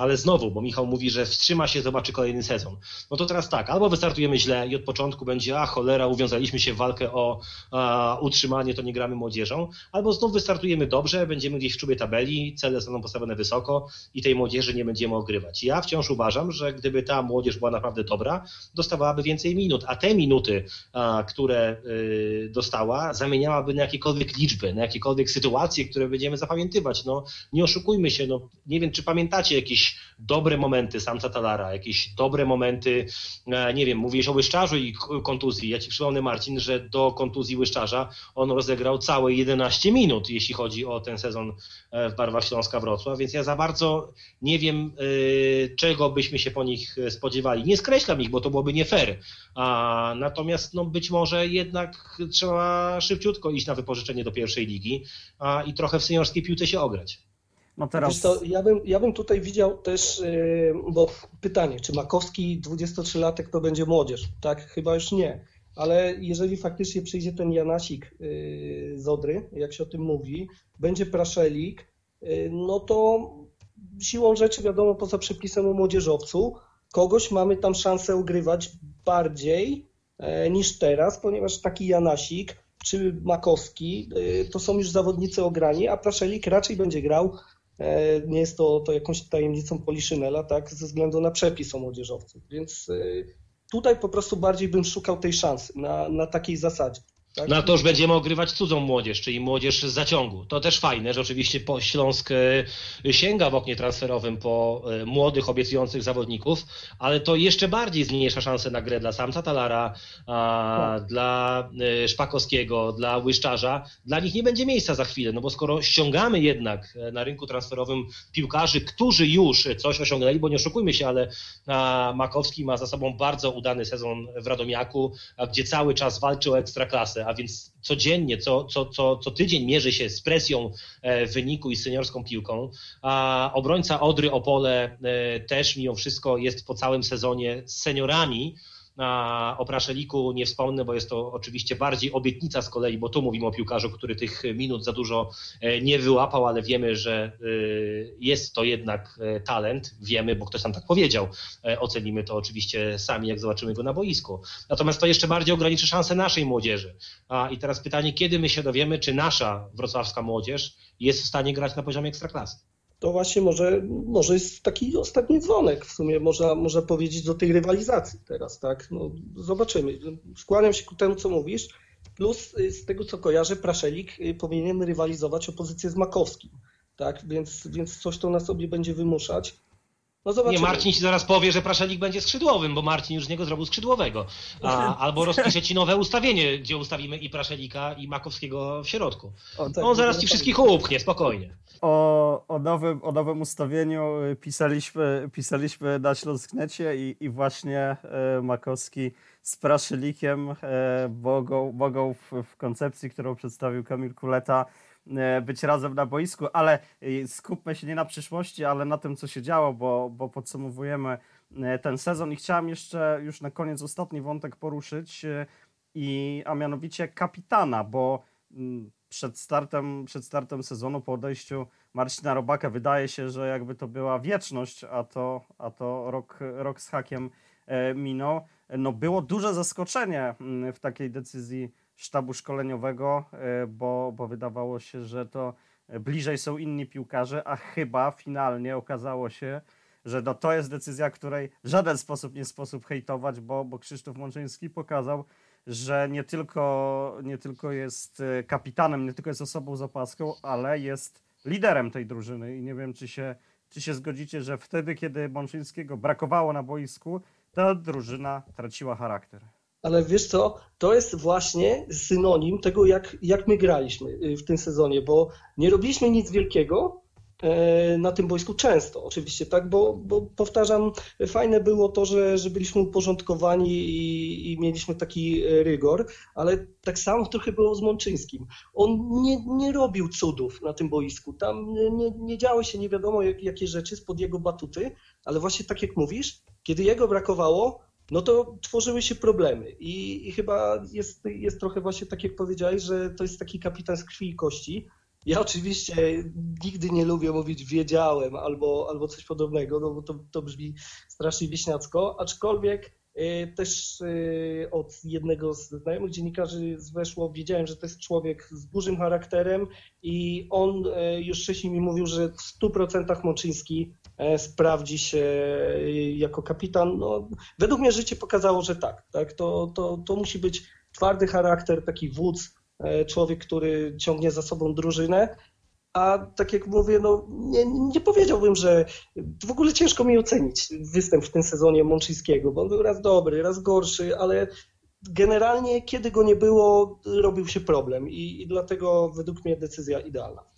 ale znowu, bo Michał mówi, że wstrzyma się, zobaczy kolejny sezon. No to teraz tak, albo wystartujemy źle i od początku będzie, a cholera, uwiązaliśmy się w walkę o a, utrzymanie, to nie gramy młodzieżą, albo znów wystartujemy dobrze, będziemy gdzieś w czubie tabeli, cele zostaną postawione wysoko i tej młodzieży nie będziemy ogrywać. Ja wciąż uważam, że gdyby ta młodzież była naprawdę dobra, dostawałaby więcej minut, a te minuty, a, które y, dostała, zamieniałaby na jakiekolwiek liczby, na jakiekolwiek sytuacje, które będziemy zapamiętywać. No, nie oszukujmy się, no, nie wiem, czy pamiętacie jakieś dobre momenty Samca Talara, jakieś dobre momenty, e, nie wiem, mówiłeś o Łyszczarzu i kontuzji. Ja ci przypomnę, Marcin, że do kontuzji Łyszczarza on rozegrał całe 11 minut, jeśli chodzi o ten sezon e, w barwach Śląska Wrocław, więc ja za bardzo nie wiem, e, czego byśmy się po nich spodziewali. Nie skreślam ich, bo to byłoby nie fair. A, natomiast no, być może jednak trzeba szybciutko iść na wypożyczenie do pierwszej ligi a, i trochę w seniorskiej piłce się ograć. No teraz ja, bym, ja bym tutaj widział też, yy, bo pytanie, czy Makowski 23-latek to będzie młodzież? Tak, chyba już nie. Ale jeżeli faktycznie przyjdzie ten Janasik yy, z Odry, jak się o tym mówi, będzie Praszelik, yy, no to siłą rzeczy wiadomo poza przepisem o młodzieżowcu, kogoś mamy tam szansę ugrywać bardziej e, niż teraz, ponieważ taki Janasik czy Makowski to są już zawodnicy ograni, a Praszelik raczej będzie grał Nie jest to, to jakąś tajemnicą Poliszynela, tak, ze względu na przepis o młodzieżowców. Więc e, tutaj po prostu bardziej bym szukał tej szansy na, na takiej zasadzie. Tak? No to już będziemy ogrywać cudzą młodzież, czyli młodzież z zaciągu. To też fajne, że oczywiście Śląsk e, sięga w oknie transferowym po e, młodych, obiecujących zawodników, ale to jeszcze bardziej zmniejsza szanse na grę dla Samca Talara, a, dla e, Szpakowskiego, dla Łyszczarza. Dla nich nie będzie miejsca za chwilę, no bo skoro ściągamy jednak na rynku transferowym piłkarzy, którzy już coś osiągnęli, bo nie oszukujmy się, ale a, Makowski ma za sobą bardzo udany sezon w Radomiaku, a gdzie cały czas walczy o ekstraklasę, a więc codziennie, co, co, co, co tydzień mierzy się z presją e, wyniku i seniorską piłką. A obrońca Odry Opole e, też mimo wszystko jest po całym sezonie z seniorami. O Praszeliku nie wspomnę, bo jest to oczywiście bardziej obietnica z kolei, bo tu mówimy o piłkarzu, który tych minut za dużo e, nie wyłapał, ale wiemy, że e, jest to jednak e, talent. Wiemy, bo ktoś nam tak powiedział. Ocenimy to oczywiście sami, jak zobaczymy go na boisku. Natomiast to jeszcze bardziej ograniczy szanse naszej młodzieży. A, I teraz pytanie, kiedy my się dowiemy, czy nasza wrocławska młodzież jest w stanie grać na poziomie ekstraklasy? To właśnie może, może jest taki ostatni dzwonek w sumie, można, można powiedzieć, do tej rywalizacji teraz, tak? No, zobaczymy. Skłaniam się ku temu, co mówisz. Plus y, z tego, co kojarzę, Praszelik y, powinien rywalizować o pozycję z Makowskim, tak? Więc, więc coś to na sobie będzie wymuszać. No Nie, zobaczymy. Marcin ci zaraz powie, że Praszelik będzie skrzydłowym, bo Marcin już z niego zrobił skrzydłowego. A, albo rozpisze ci nowe ustawienie, gdzie ustawimy i Praszelika, i Makowskiego w środku. O, tak, On zaraz no ci tak. wszystkich upchnie, spokojnie. o, o, nowym, o nowym ustawieniu y, pisaliśmy, pisaliśmy na Śląsknecie i, i właśnie e, Makowski z Praszylikiem e, mogą, mogą w, w koncepcji, którą przedstawił Kamil Kuleta, być razem na boisku, ale e, skupmy się nie na przyszłości, ale na tym, co się działo, bo, bo podsumowujemy e, ten sezon i chciałem jeszcze już na koniec ostatni wątek poruszyć, e, i, a mianowicie kapitana, bo mm, przed startem, przed startem sezonu, po odejściu Marcina Robaka, wydaje się, że jakby to była wieczność, a to, a to rok, rok z hakiem e, minął. No było duże zaskoczenie mm, w takiej decyzji sztabu szkoleniowego, e, bo, bo wydawało się, że to bliżej są inni piłkarze, a chyba finalnie okazało się, że no to jest decyzja, której w żaden sposób nie sposób hejtować, bo, bo Krzysztof Mączyński pokazał, że nie tylko, nie tylko jest e, kapitanem, nie tylko jest osobą z opaską, ale jest liderem tej drużyny i nie wiem, czy się, czy się zgodzicie, że wtedy, kiedy Mączyńskiego brakowało na boisku, ta drużyna traciła charakter. Ale wiesz co, to jest właśnie synonim tego, jak, jak my graliśmy y, w tym sezonie, bo nie robiliśmy nic wielkiego e, na tym boisku często, oczywiście, tak, bo, bo powtarzam, fajne było to, że, że byliśmy uporządkowani i, i mieliśmy taki rygor, ale tak samo trochę było z Mączyńskim. On nie, nie robił cudów na tym boisku, tam nie, nie działy się nie wiadomo jak, jakie rzeczy spod jego batuty, ale właśnie tak jak mówisz, kiedy jego brakowało, no to tworzyły się problemy. I, i chyba jest, jest trochę właśnie tak, jak powiedziałeś, że to jest taki kapitan z krwi i kości. Ja oczywiście nigdy nie lubię mówić wiedziałem albo, albo coś podobnego, no bo to, to brzmi strasznie wieśniacko, aczkolwiek y, też y, od jednego z znajomych dziennikarzy weszło, wiedziałem, że to jest człowiek z dużym charakterem i on y, już wcześniej mi mówił, że w 100% Mączyński sprawdzi się jako kapitan. No, według mnie życie pokazało, że tak. tak? To, to, to musi być twardy charakter, taki wódz, E, człowiek, który ciągnie za sobą drużynę. A tak jak mówię, no nie, nie powiedziałbym, że w ogóle ciężko mi ocenić występ w tym sezonie Mączyńskiego, bo on był raz dobry, raz gorszy, ale generalnie kiedy go nie było, robił się problem i, i dlatego według mnie decyzja idealna.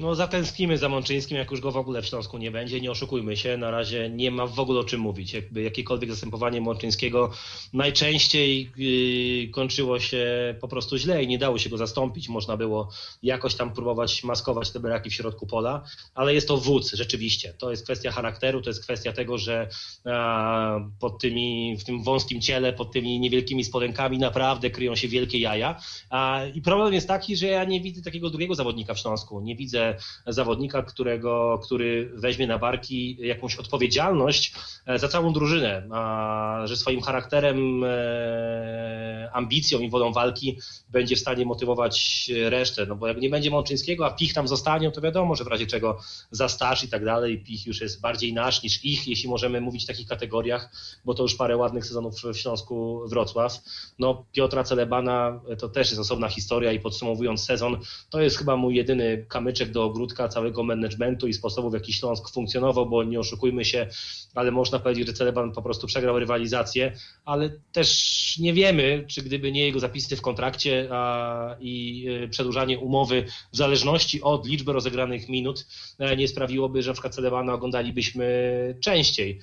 No zatęsknimy za Mączyńskim, jak już go w ogóle w Śląsku nie będzie. Nie oszukujmy się, na razie nie ma w ogóle o czym mówić. Jakby jakiekolwiek zastępowanie Mączyńskiego najczęściej yy, kończyło się po prostu źle i nie dało się go zastąpić. Można było jakoś tam próbować maskować te braki w środku pola, ale jest to wódz rzeczywiście. To jest kwestia charakteru, to jest kwestia tego, że a, pod tymi, w tym wąskim ciele, pod tymi niewielkimi spodenkami naprawdę kryją się wielkie jaja. A, I problem jest taki, że ja nie widzę takiego drugiego zawodnika w Śląsku. Nie widzę zawodnika, którego, który weźmie na barki jakąś odpowiedzialność e, za całą drużynę, a że swoim charakterem, e, ambicją i wodą walki będzie w stanie motywować resztę. No bo jak nie będzie Mączyńskiego, a Pich tam zostanie, to wiadomo, że w razie czego za staż i tak dalej, Pich już jest bardziej nasz niż ich, jeśli możemy mówić w takich kategoriach, bo to już parę ładnych sezonów w Śląsku Wrocław. No Piotra Celebana to też jest osobna historia i podsumowując sezon, to jest chyba mój jedyny kamyczek do ogródka całego managementu i sposobu, w jaki Śląsk funkcjonował, bo nie oszukujmy się, ale można powiedzieć, że Celeban po prostu przegrał rywalizację, ale też nie wiemy, czy gdyby nie jego zapisy w kontrakcie a, i y, przedłużanie umowy w zależności od liczby rozegranych minut e, nie sprawiłoby, że na przykład Celebana oglądalibyśmy częściej.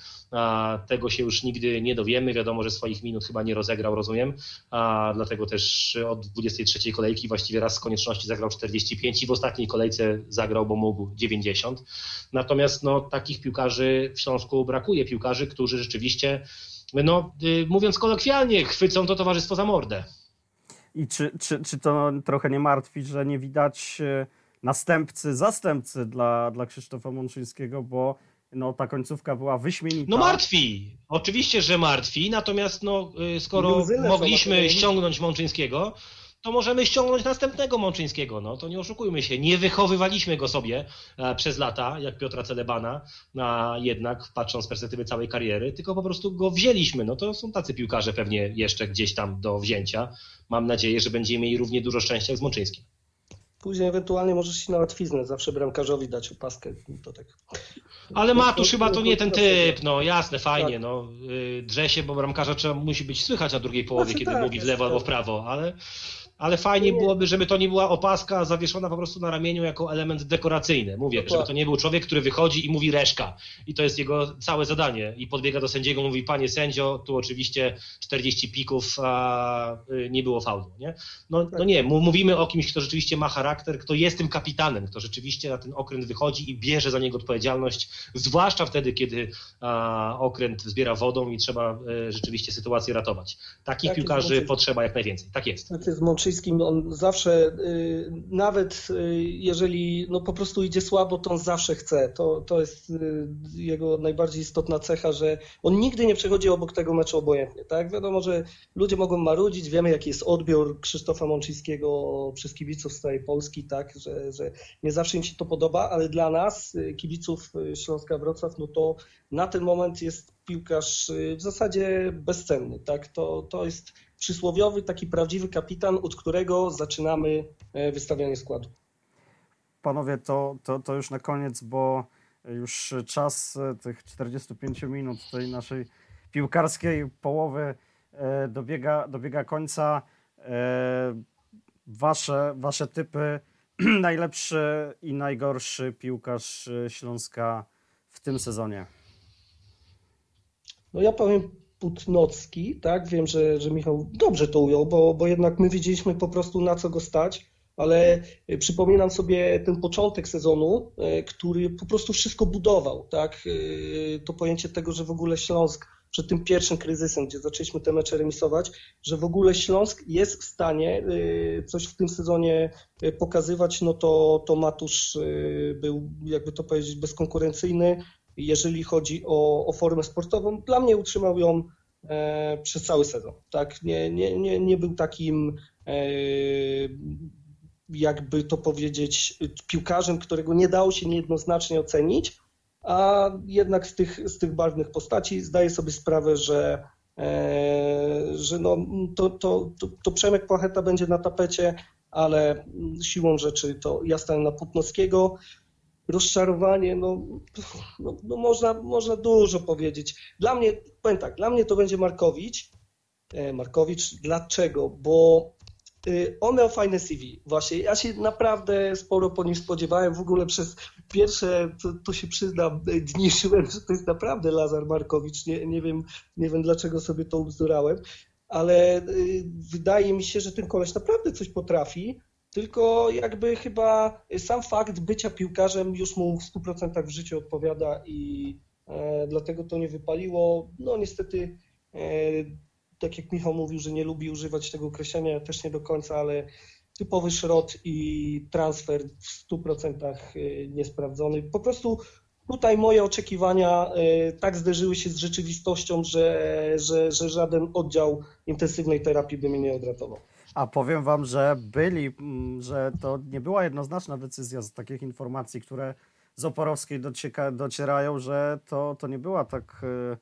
Tego się już nigdy nie dowiemy. Wiadomo, że swoich minut chyba nie rozegrał, rozumiem, dlatego też od 23 kolejki właściwie raz z konieczności zagrał 45 i w ostatniej kolejce zagrał, bo mógł 90. Natomiast no, takich piłkarzy w Śląsku brakuje, piłkarzy, którzy rzeczywiście, no, y, mówiąc kolokwialnie, chwycą to towarzystwo za mordę. I czy, czy, czy to trochę nie martwi, że nie widać e, następcy, zastępcy dla, dla Krzysztofa Mączyńskiego, bo no, ta końcówka była wyśmienita. No martwi, oczywiście, że martwi, natomiast no, y, skoro mogliśmy ściągnąć Mączyńskiego, to możemy ściągnąć następnego Mączyńskiego. No to nie oszukujmy się. Nie wychowywaliśmy go sobie e, przez lata, jak Piotra Celebana, a jednak patrząc z perspektywy całej kariery, tylko po prostu go wzięliśmy. No to są tacy piłkarze pewnie jeszcze gdzieś tam do wzięcia. Mam nadzieję, że będziemy mieli równie dużo szczęścia jak z Mączyńskim. Później ewentualnie możesz się na łatwiznę zawsze bramkarzowi dać opaskę. To tak. Ale Matusz chyba to nie ten typ, no jasne, fajnie, tak. no y, drze się, bo bramkarza trzeba, musi być słychać na drugiej połowie, znaczy, kiedy tak, mówi w lewo albo w prawo, ale ale fajnie byłoby, żeby to nie była opaska zawieszona po prostu na ramieniu jako element dekoracyjny. Mówię, żeby to nie był człowiek, który wychodzi i mówi reszka. I to jest jego całe zadanie. I podbiega do sędziego, mówi, panie sędzio, tu oczywiście 40 pików, a y, nie było faulu. Nie? No, no nie, mówimy o kimś, kto rzeczywiście ma charakter, kto jest tym kapitanem, kto rzeczywiście na ten okręt wychodzi i bierze za niego odpowiedzialność, zwłaszcza wtedy, kiedy a, okręt zbiera wodą i trzeba y, rzeczywiście sytuację ratować. Takich tak piłkarzy potrzeba jak najwięcej. Tak jest. Tak jest Mączyńskim, on zawsze, y, nawet y, jeżeli no po prostu idzie słabo, to on zawsze chce. To, to jest y, jego najbardziej istotna cecha, że on nigdy nie przechodzi obok tego meczu obojętnie. Tak? Wiadomo, że ludzie mogą marudzić, wiemy jaki jest odbiór Krzysztofa Mączyńskiego przez kibiców z całej Polski, tak? że, że nie zawsze im się to podoba, ale dla nas, kibiców Śląska Wrocław, no to na ten moment jest piłkarz w zasadzie bezcenny. Tak? To, to jest przysłowiowy, taki prawdziwy kapitan, od którego zaczynamy e, wystawianie składu. Panowie, to, to, to już na koniec, bo już czas e, tych 45 minut tej naszej piłkarskiej połowy e, dobiega, dobiega końca. Wasze, wasze typy, najlepszy i najgorszy piłkarz Śląska w tym sezonie? No ja powiem Putnocki, tak? Wiem, że, że Michał dobrze to ujął, bo, bo jednak my wiedzieliśmy po prostu na co go stać, ale e, przypominam sobie ten początek sezonu, e, który po prostu wszystko budował, tak? E, to pojęcie tego, że w ogóle Śląsk przed tym pierwszym kryzysem, gdzie zaczęliśmy te mecze remisować, że w ogóle Śląsk jest w stanie coś w tym sezonie pokazywać, no to, to Matusz był, jakby to powiedzieć, bezkonkurencyjny, jeżeli chodzi o, o formę sportową. Dla mnie utrzymał ją e, przez cały sezon. Tak? Nie, nie, nie, nie był takim e, jakby to powiedzieć, piłkarzem, którego nie dało się niejednoznacznie ocenić, a jednak z tych, z tych barwnych postaci zdaję sobie sprawę, że, e, że no, to, to, to, to Przemek Płacheta będzie na tapecie, ale siłą rzeczy to ja stanę na Putnowskiego. Rozczarowanie, no, no, no można, można dużo powiedzieć. Dla mnie, powiem tak, dla mnie to będzie Markowicz. E, Markowicz, dlaczego? Bo y, on miał fajne CV. Właśnie, ja się naprawdę sporo po nim spodziewałem. W ogóle przez pierwsze, to, to się przyznam, dni szyłem, że to jest naprawdę Lazar Markowicz. Nie, nie, wiem, nie wiem, dlaczego sobie to ubzdurałem, ale y, wydaje mi się, że ten koleś naprawdę coś potrafi. Tylko jakby chyba sam fakt bycia piłkarzem już mu w 100% w życiu odpowiada i e, dlatego to nie wypaliło. No niestety, e, tak jak Michał mówił, że nie lubi używać tego określenia, ja też nie do końca, ale typowy szrot i transfer w 100% e, niesprawdzony. Po prostu tutaj moje oczekiwania tak zderzyły się z rzeczywistością, że, że, że żaden oddział intensywnej terapii by mnie nie odratował. A powiem wam, że byli, mm, że to nie była jednoznaczna decyzja z takich informacji, które z Oporowskiej docieka, docierają, że to, to nie była tak e,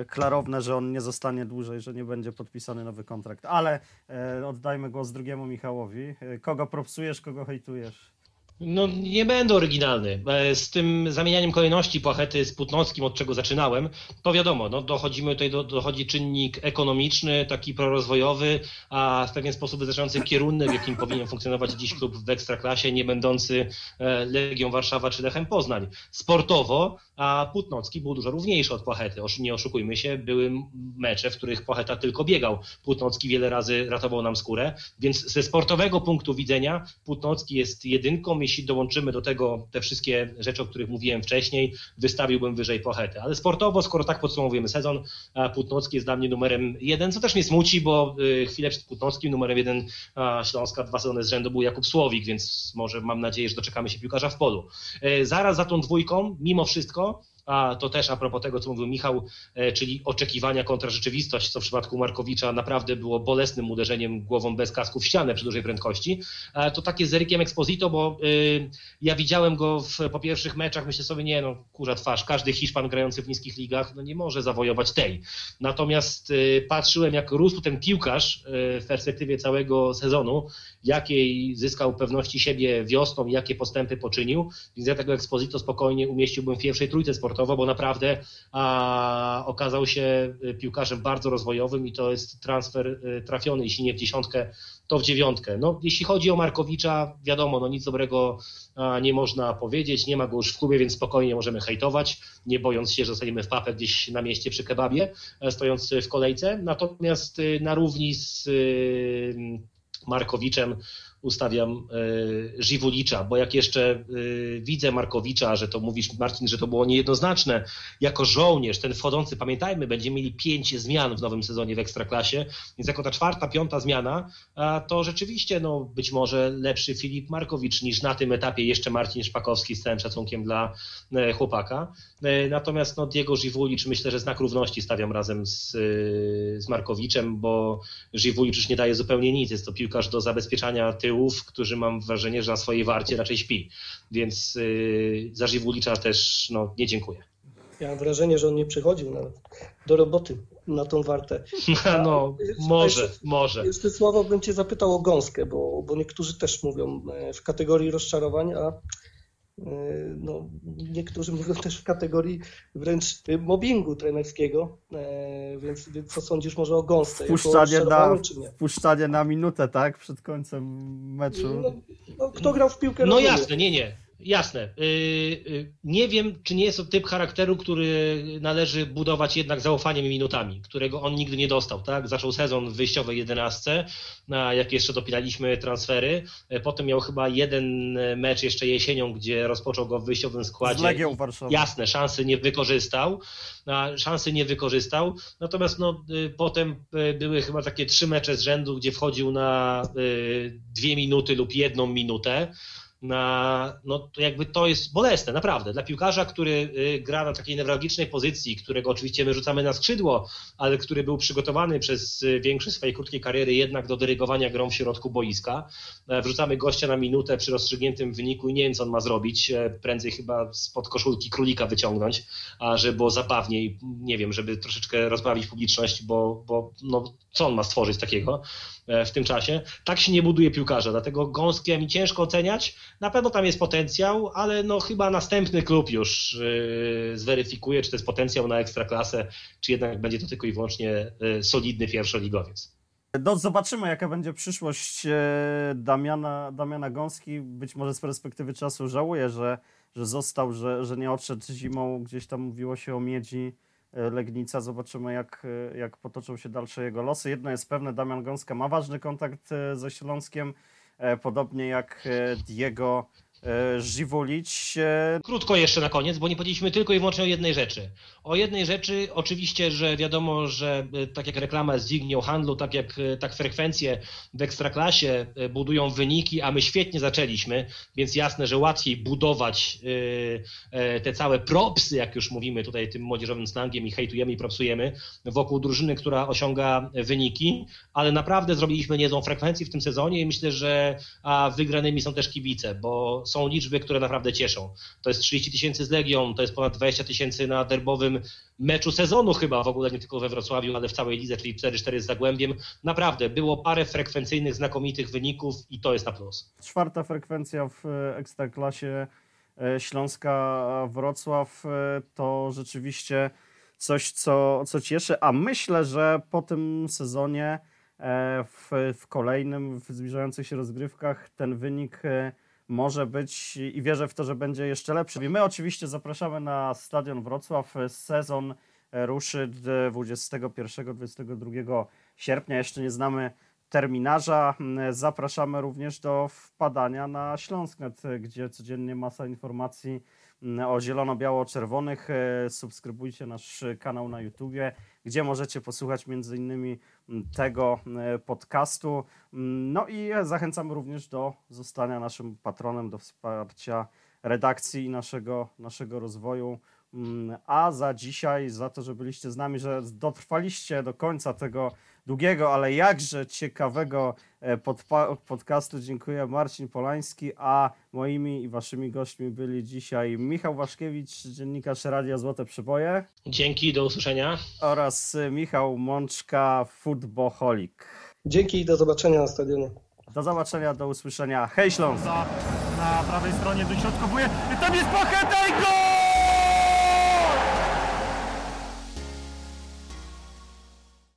e, klarowne, że on nie zostanie dłużej, że nie będzie podpisany nowy kontrakt. Ale e, oddajmy głos drugiemu Michałowi. Kogo propsujesz, kogo hejtujesz? No nie będę oryginalny. E, Z tym zamienianiem kolejności płachety z Putnowskim, od czego zaczynałem, to wiadomo, no dochodzimy tutaj, do, dochodzi czynnik ekonomiczny, taki prorozwojowy, a w pewien sposób wyznaczający kierunek, w jakim powinien funkcjonować dziś klub w Ekstraklasie, nie będący e, Legią Warszawa czy Lechem Poznań. Sportowo, a Putnowski był dużo równiejszy od Płachety. Nie oszukujmy się, były mecze, w których Płacheta tylko biegał. Putnowski wiele razy ratował nam skórę, więc ze sportowego punktu widzenia Putnowski jest jedynką. Jeśli dołączymy do tego te wszystkie rzeczy, o których mówiłem wcześniej, wystawiłbym wyżej Płachetę. Ale sportowo, skoro tak podsumowujemy sezon, a Putnowski jest dla mnie numerem jeden, co też mnie smuci, bo y, chwilę przed Putnowskim numerem jeden Śląska dwa sezony z rzędu był Jakub Słowik, więc może mam nadzieję, że doczekamy się piłkarza w polu. E, Zaraz za tą dwójką, mimo wszystko, a to też a propos tego, co mówił Michał, e, czyli oczekiwania kontra rzeczywistość, co w przypadku Markowicza naprawdę było bolesnym uderzeniem głową bez kasku w ścianę przy dużej prędkości. E, To takie z Erykiem Exposito, bo y, ja widziałem go w, po pierwszych meczach, myślę sobie, nie no, kurza twarz, każdy Hiszpan grający w niskich ligach no nie może zawojować tej. Natomiast patrzyłem, jak rósł ten piłkarz w perspektywie całego sezonu, jakiej zyskał pewności siebie wiosną, jakie postępy poczynił, więc ja tego Exposito spokojnie umieściłbym w pierwszej trójce sportowo, bo naprawdę a, okazał się y, piłkarzem bardzo rozwojowym i to jest transfer y, trafiony, jeśli nie w dziesiątkę, to w dziewiątkę. No, jeśli chodzi o Markowicza, wiadomo, no nic dobrego nie można powiedzieć, nie ma go już w klubie, więc spokojnie możemy hejtować, nie bojąc się, że zostaniemy w papę gdzieś na mieście przy kebabie, e, stojąc w kolejce. Natomiast y, na równi z Markowiczem ustawiam y, Żiwulicza, bo jak jeszcze y, widzę Markowicza, że to mówisz Marcin, że to było niejednoznaczne, jako żołnierz, ten wchodzący, pamiętajmy, będziemy mieli pięć zmian w nowym sezonie w Ekstraklasie, więc jako ta czwarta, piąta zmiana, to rzeczywiście no, być może lepszy Filip Markowicz niż na tym etapie jeszcze Marcin Szpakowski z całym szacunkiem dla e, chłopaka. E, Natomiast no, Diego Żiwulicz myślę, że znak równości stawiam razem z, z Markowiczem, bo Żiwulicz już nie daje zupełnie nic. Jest to piłkarz do zabezpieczania tyłów, który mam wrażenie, że na swojej warcie raczej śpi. Więc yy, za Żiwulicza też no, nie dziękuję. Ja mam wrażenie, że on nie przychodził nawet do roboty na tą wartę. No, może, może. Jeszcze słowo bym cię zapytał o gąskę, bo, bo niektórzy też mówią e, w kategorii rozczarowań, a no, niektórzy mówią też w kategorii wręcz e, mobbingu trenerskiego, e, więc, więc co sądzisz może o gąsce? Wpuszczanie na, wpuszczanie na minutę, tak? Przed końcem meczu. No, no, kto grał w piłkę No rozumie. jasne, nie, nie. Jasne. Yy, yy, Nie wiem, czy nie jest to typ charakteru, który należy budować jednak zaufaniem i minutami, którego on nigdy nie dostał. Tak? Zaczął sezon w wyjściowej jedenastce, a jak jeszcze dopinaliśmy transfery. E, Potem miał chyba jeden mecz jeszcze jesienią, gdzie rozpoczął go w wyjściowym Z składzie. Legią Warszawa. Jasne, szansy nie wykorzystał, szansy nie wykorzystał. Natomiast no, y, potem y, były chyba takie trzy mecze z rzędu, gdzie wchodził na y, dwie minuty lub jedną minutę. Na, no to jakby to jest bolesne, naprawdę. Dla piłkarza, który y, gra na takiej newralgicznej pozycji, którego oczywiście my rzucamy na skrzydło, ale który był przygotowany przez y, większość swojej krótkiej kariery jednak do dyrygowania grą w środku boiska. E, Wrzucamy gościa na minutę przy rozstrzygniętym wyniku i nie wiem, co on ma zrobić. E, Prędzej chyba spod koszulki królika wyciągnąć, a żeby było zabawniej, nie wiem, żeby troszeczkę rozbawić publiczność, bo, bo no, co on ma stworzyć takiego w tym czasie? Tak się nie buduje piłkarza, dlatego Gąskie mi ciężko oceniać. Na pewno tam jest potencjał, ale no chyba następny klub już yy, zweryfikuje, czy to jest potencjał na ekstraklasę, czy jednak będzie to tylko i wyłącznie yy, solidny pierwszoligowiec. No, zobaczymy, jaka będzie przyszłość e, Damiana, Damiana Gąski. Być może z perspektywy czasu żałuję, że, że został, że, że nie odszedł zimą. Gdzieś tam mówiło się o miedzi e, Legnica. Zobaczymy, jak, jak potoczą się dalsze jego losy. Jedno jest pewne, Damian Gąska ma ważny kontakt e, ze Śląskiem, e, podobnie jak e, Diego e, Żiwulić. E, Krótko jeszcze na koniec, bo nie powiedzieliśmy tylko i wyłącznie o jednej rzeczy. O jednej rzeczy, oczywiście, że wiadomo, że y, tak jak reklama jest dźwignią handlu, tak jak y, tak frekwencje w ekstraklasie budują wyniki, a my świetnie zaczęliśmy, więc jasne, że łatwiej budować te całe propsy, jak już mówimy tutaj tym młodzieżowym slangiem i hejtujemy i propsujemy, wokół drużyny, która osiąga wyniki, ale naprawdę zrobiliśmy niezłą frekwencję w tym sezonie i myślę, że a wygranymi są też kibice, bo są liczby, które naprawdę cieszą. To jest 30 tysięcy z Legią, to jest ponad 20 tysięcy na derbowym meczu sezonu chyba, w ogóle nie tylko we Wrocławiu, ale w całej lidze, czyli 4-4 z Zagłębiem. Naprawdę, było parę frekwencyjnych, znakomitych wyników i to jest na plus. czwarta frekwencja w e, Ekstraklasie e, Śląska Wrocław e, to rzeczywiście coś, co, co cieszy, a myślę, że po tym sezonie w, w kolejnym, w zbliżających się rozgrywkach ten wynik może być i wierzę w to, że będzie jeszcze lepszy. I my oczywiście zapraszamy na Stadion Wrocław. Sezon e, ruszy d- 21-22 sierpnia. Jeszcze nie znamy terminarza. Zapraszamy również do wpadania na Śląsknet, gdzie codziennie masa informacji o zielono-biało-czerwonych. E, Subskrybujcie nasz kanał na YouTubie, gdzie możecie posłuchać między innymi tego e, podcastu. No i zachęcamy również do zostania naszym patronem, do wsparcia redakcji i naszego, naszego rozwoju. A za dzisiaj, za to, że byliście z nami, że dotrwaliście do końca tego długiego, ale jakże ciekawego e, podpa- podcastu. Dziękuję Marcin Polański, a moimi i waszymi gośćmi byli dzisiaj Michał Waszkiewicz, dziennikarz Radia Złote Przyboje Dzięki, do usłyszenia. oraz e, Michał Mączka, Footboholik. Dzięki i do zobaczenia na stadionie. Do zobaczenia, do usłyszenia. Hej Śląsk! Za, na prawej stronie dośrodkowuje. Tam jest Pacheta i gol!